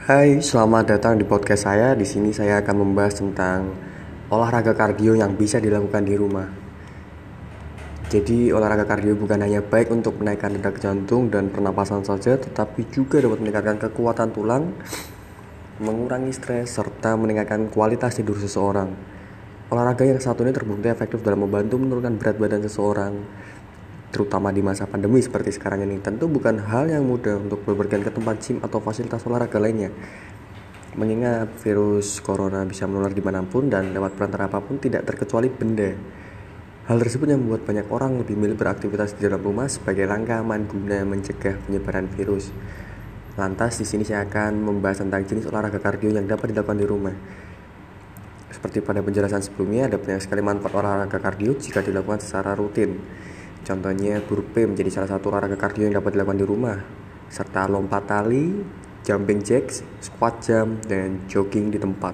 Hai, selamat datang di podcast saya. Di sini saya akan membahas tentang olahraga kardio yang bisa dilakukan di rumah. Jadi, olahraga kardio bukan hanya baik untuk menaikkan detak jantung dan pernapasan saja, tetapi juga dapat meningkatkan kekuatan tulang, mengurangi stres, serta meningkatkan kualitas tidur seseorang. Olahraga yang satu ini terbukti efektif dalam membantu menurunkan berat badan seseorang, terutama di masa pandemi seperti sekarang ini. Tentu bukan hal yang mudah untuk bepergian ke tempat gym atau fasilitas olahraga lainnya. Mengingat virus corona bisa menular di mana pun dan lewat perantara apa pun tidak terkecuali benda. Hal tersebut yang membuat banyak orang lebih milih beraktivitas di dalam rumah sebagai langkah aman guna mencegah penyebaran virus. Lantas di sini saya akan membahas tentang jenis olahraga kardio yang dapat dilakukan di rumah. Seperti pada penjelasan sebelumnya, ada banyak sekali manfaat olahraga kardio jika dilakukan secara rutin. Contohnya burpee menjadi salah satu olahraga kardio yang dapat dilakukan di rumah, serta lompat tali, jumping jacks, squat jump, dan jogging di tempat.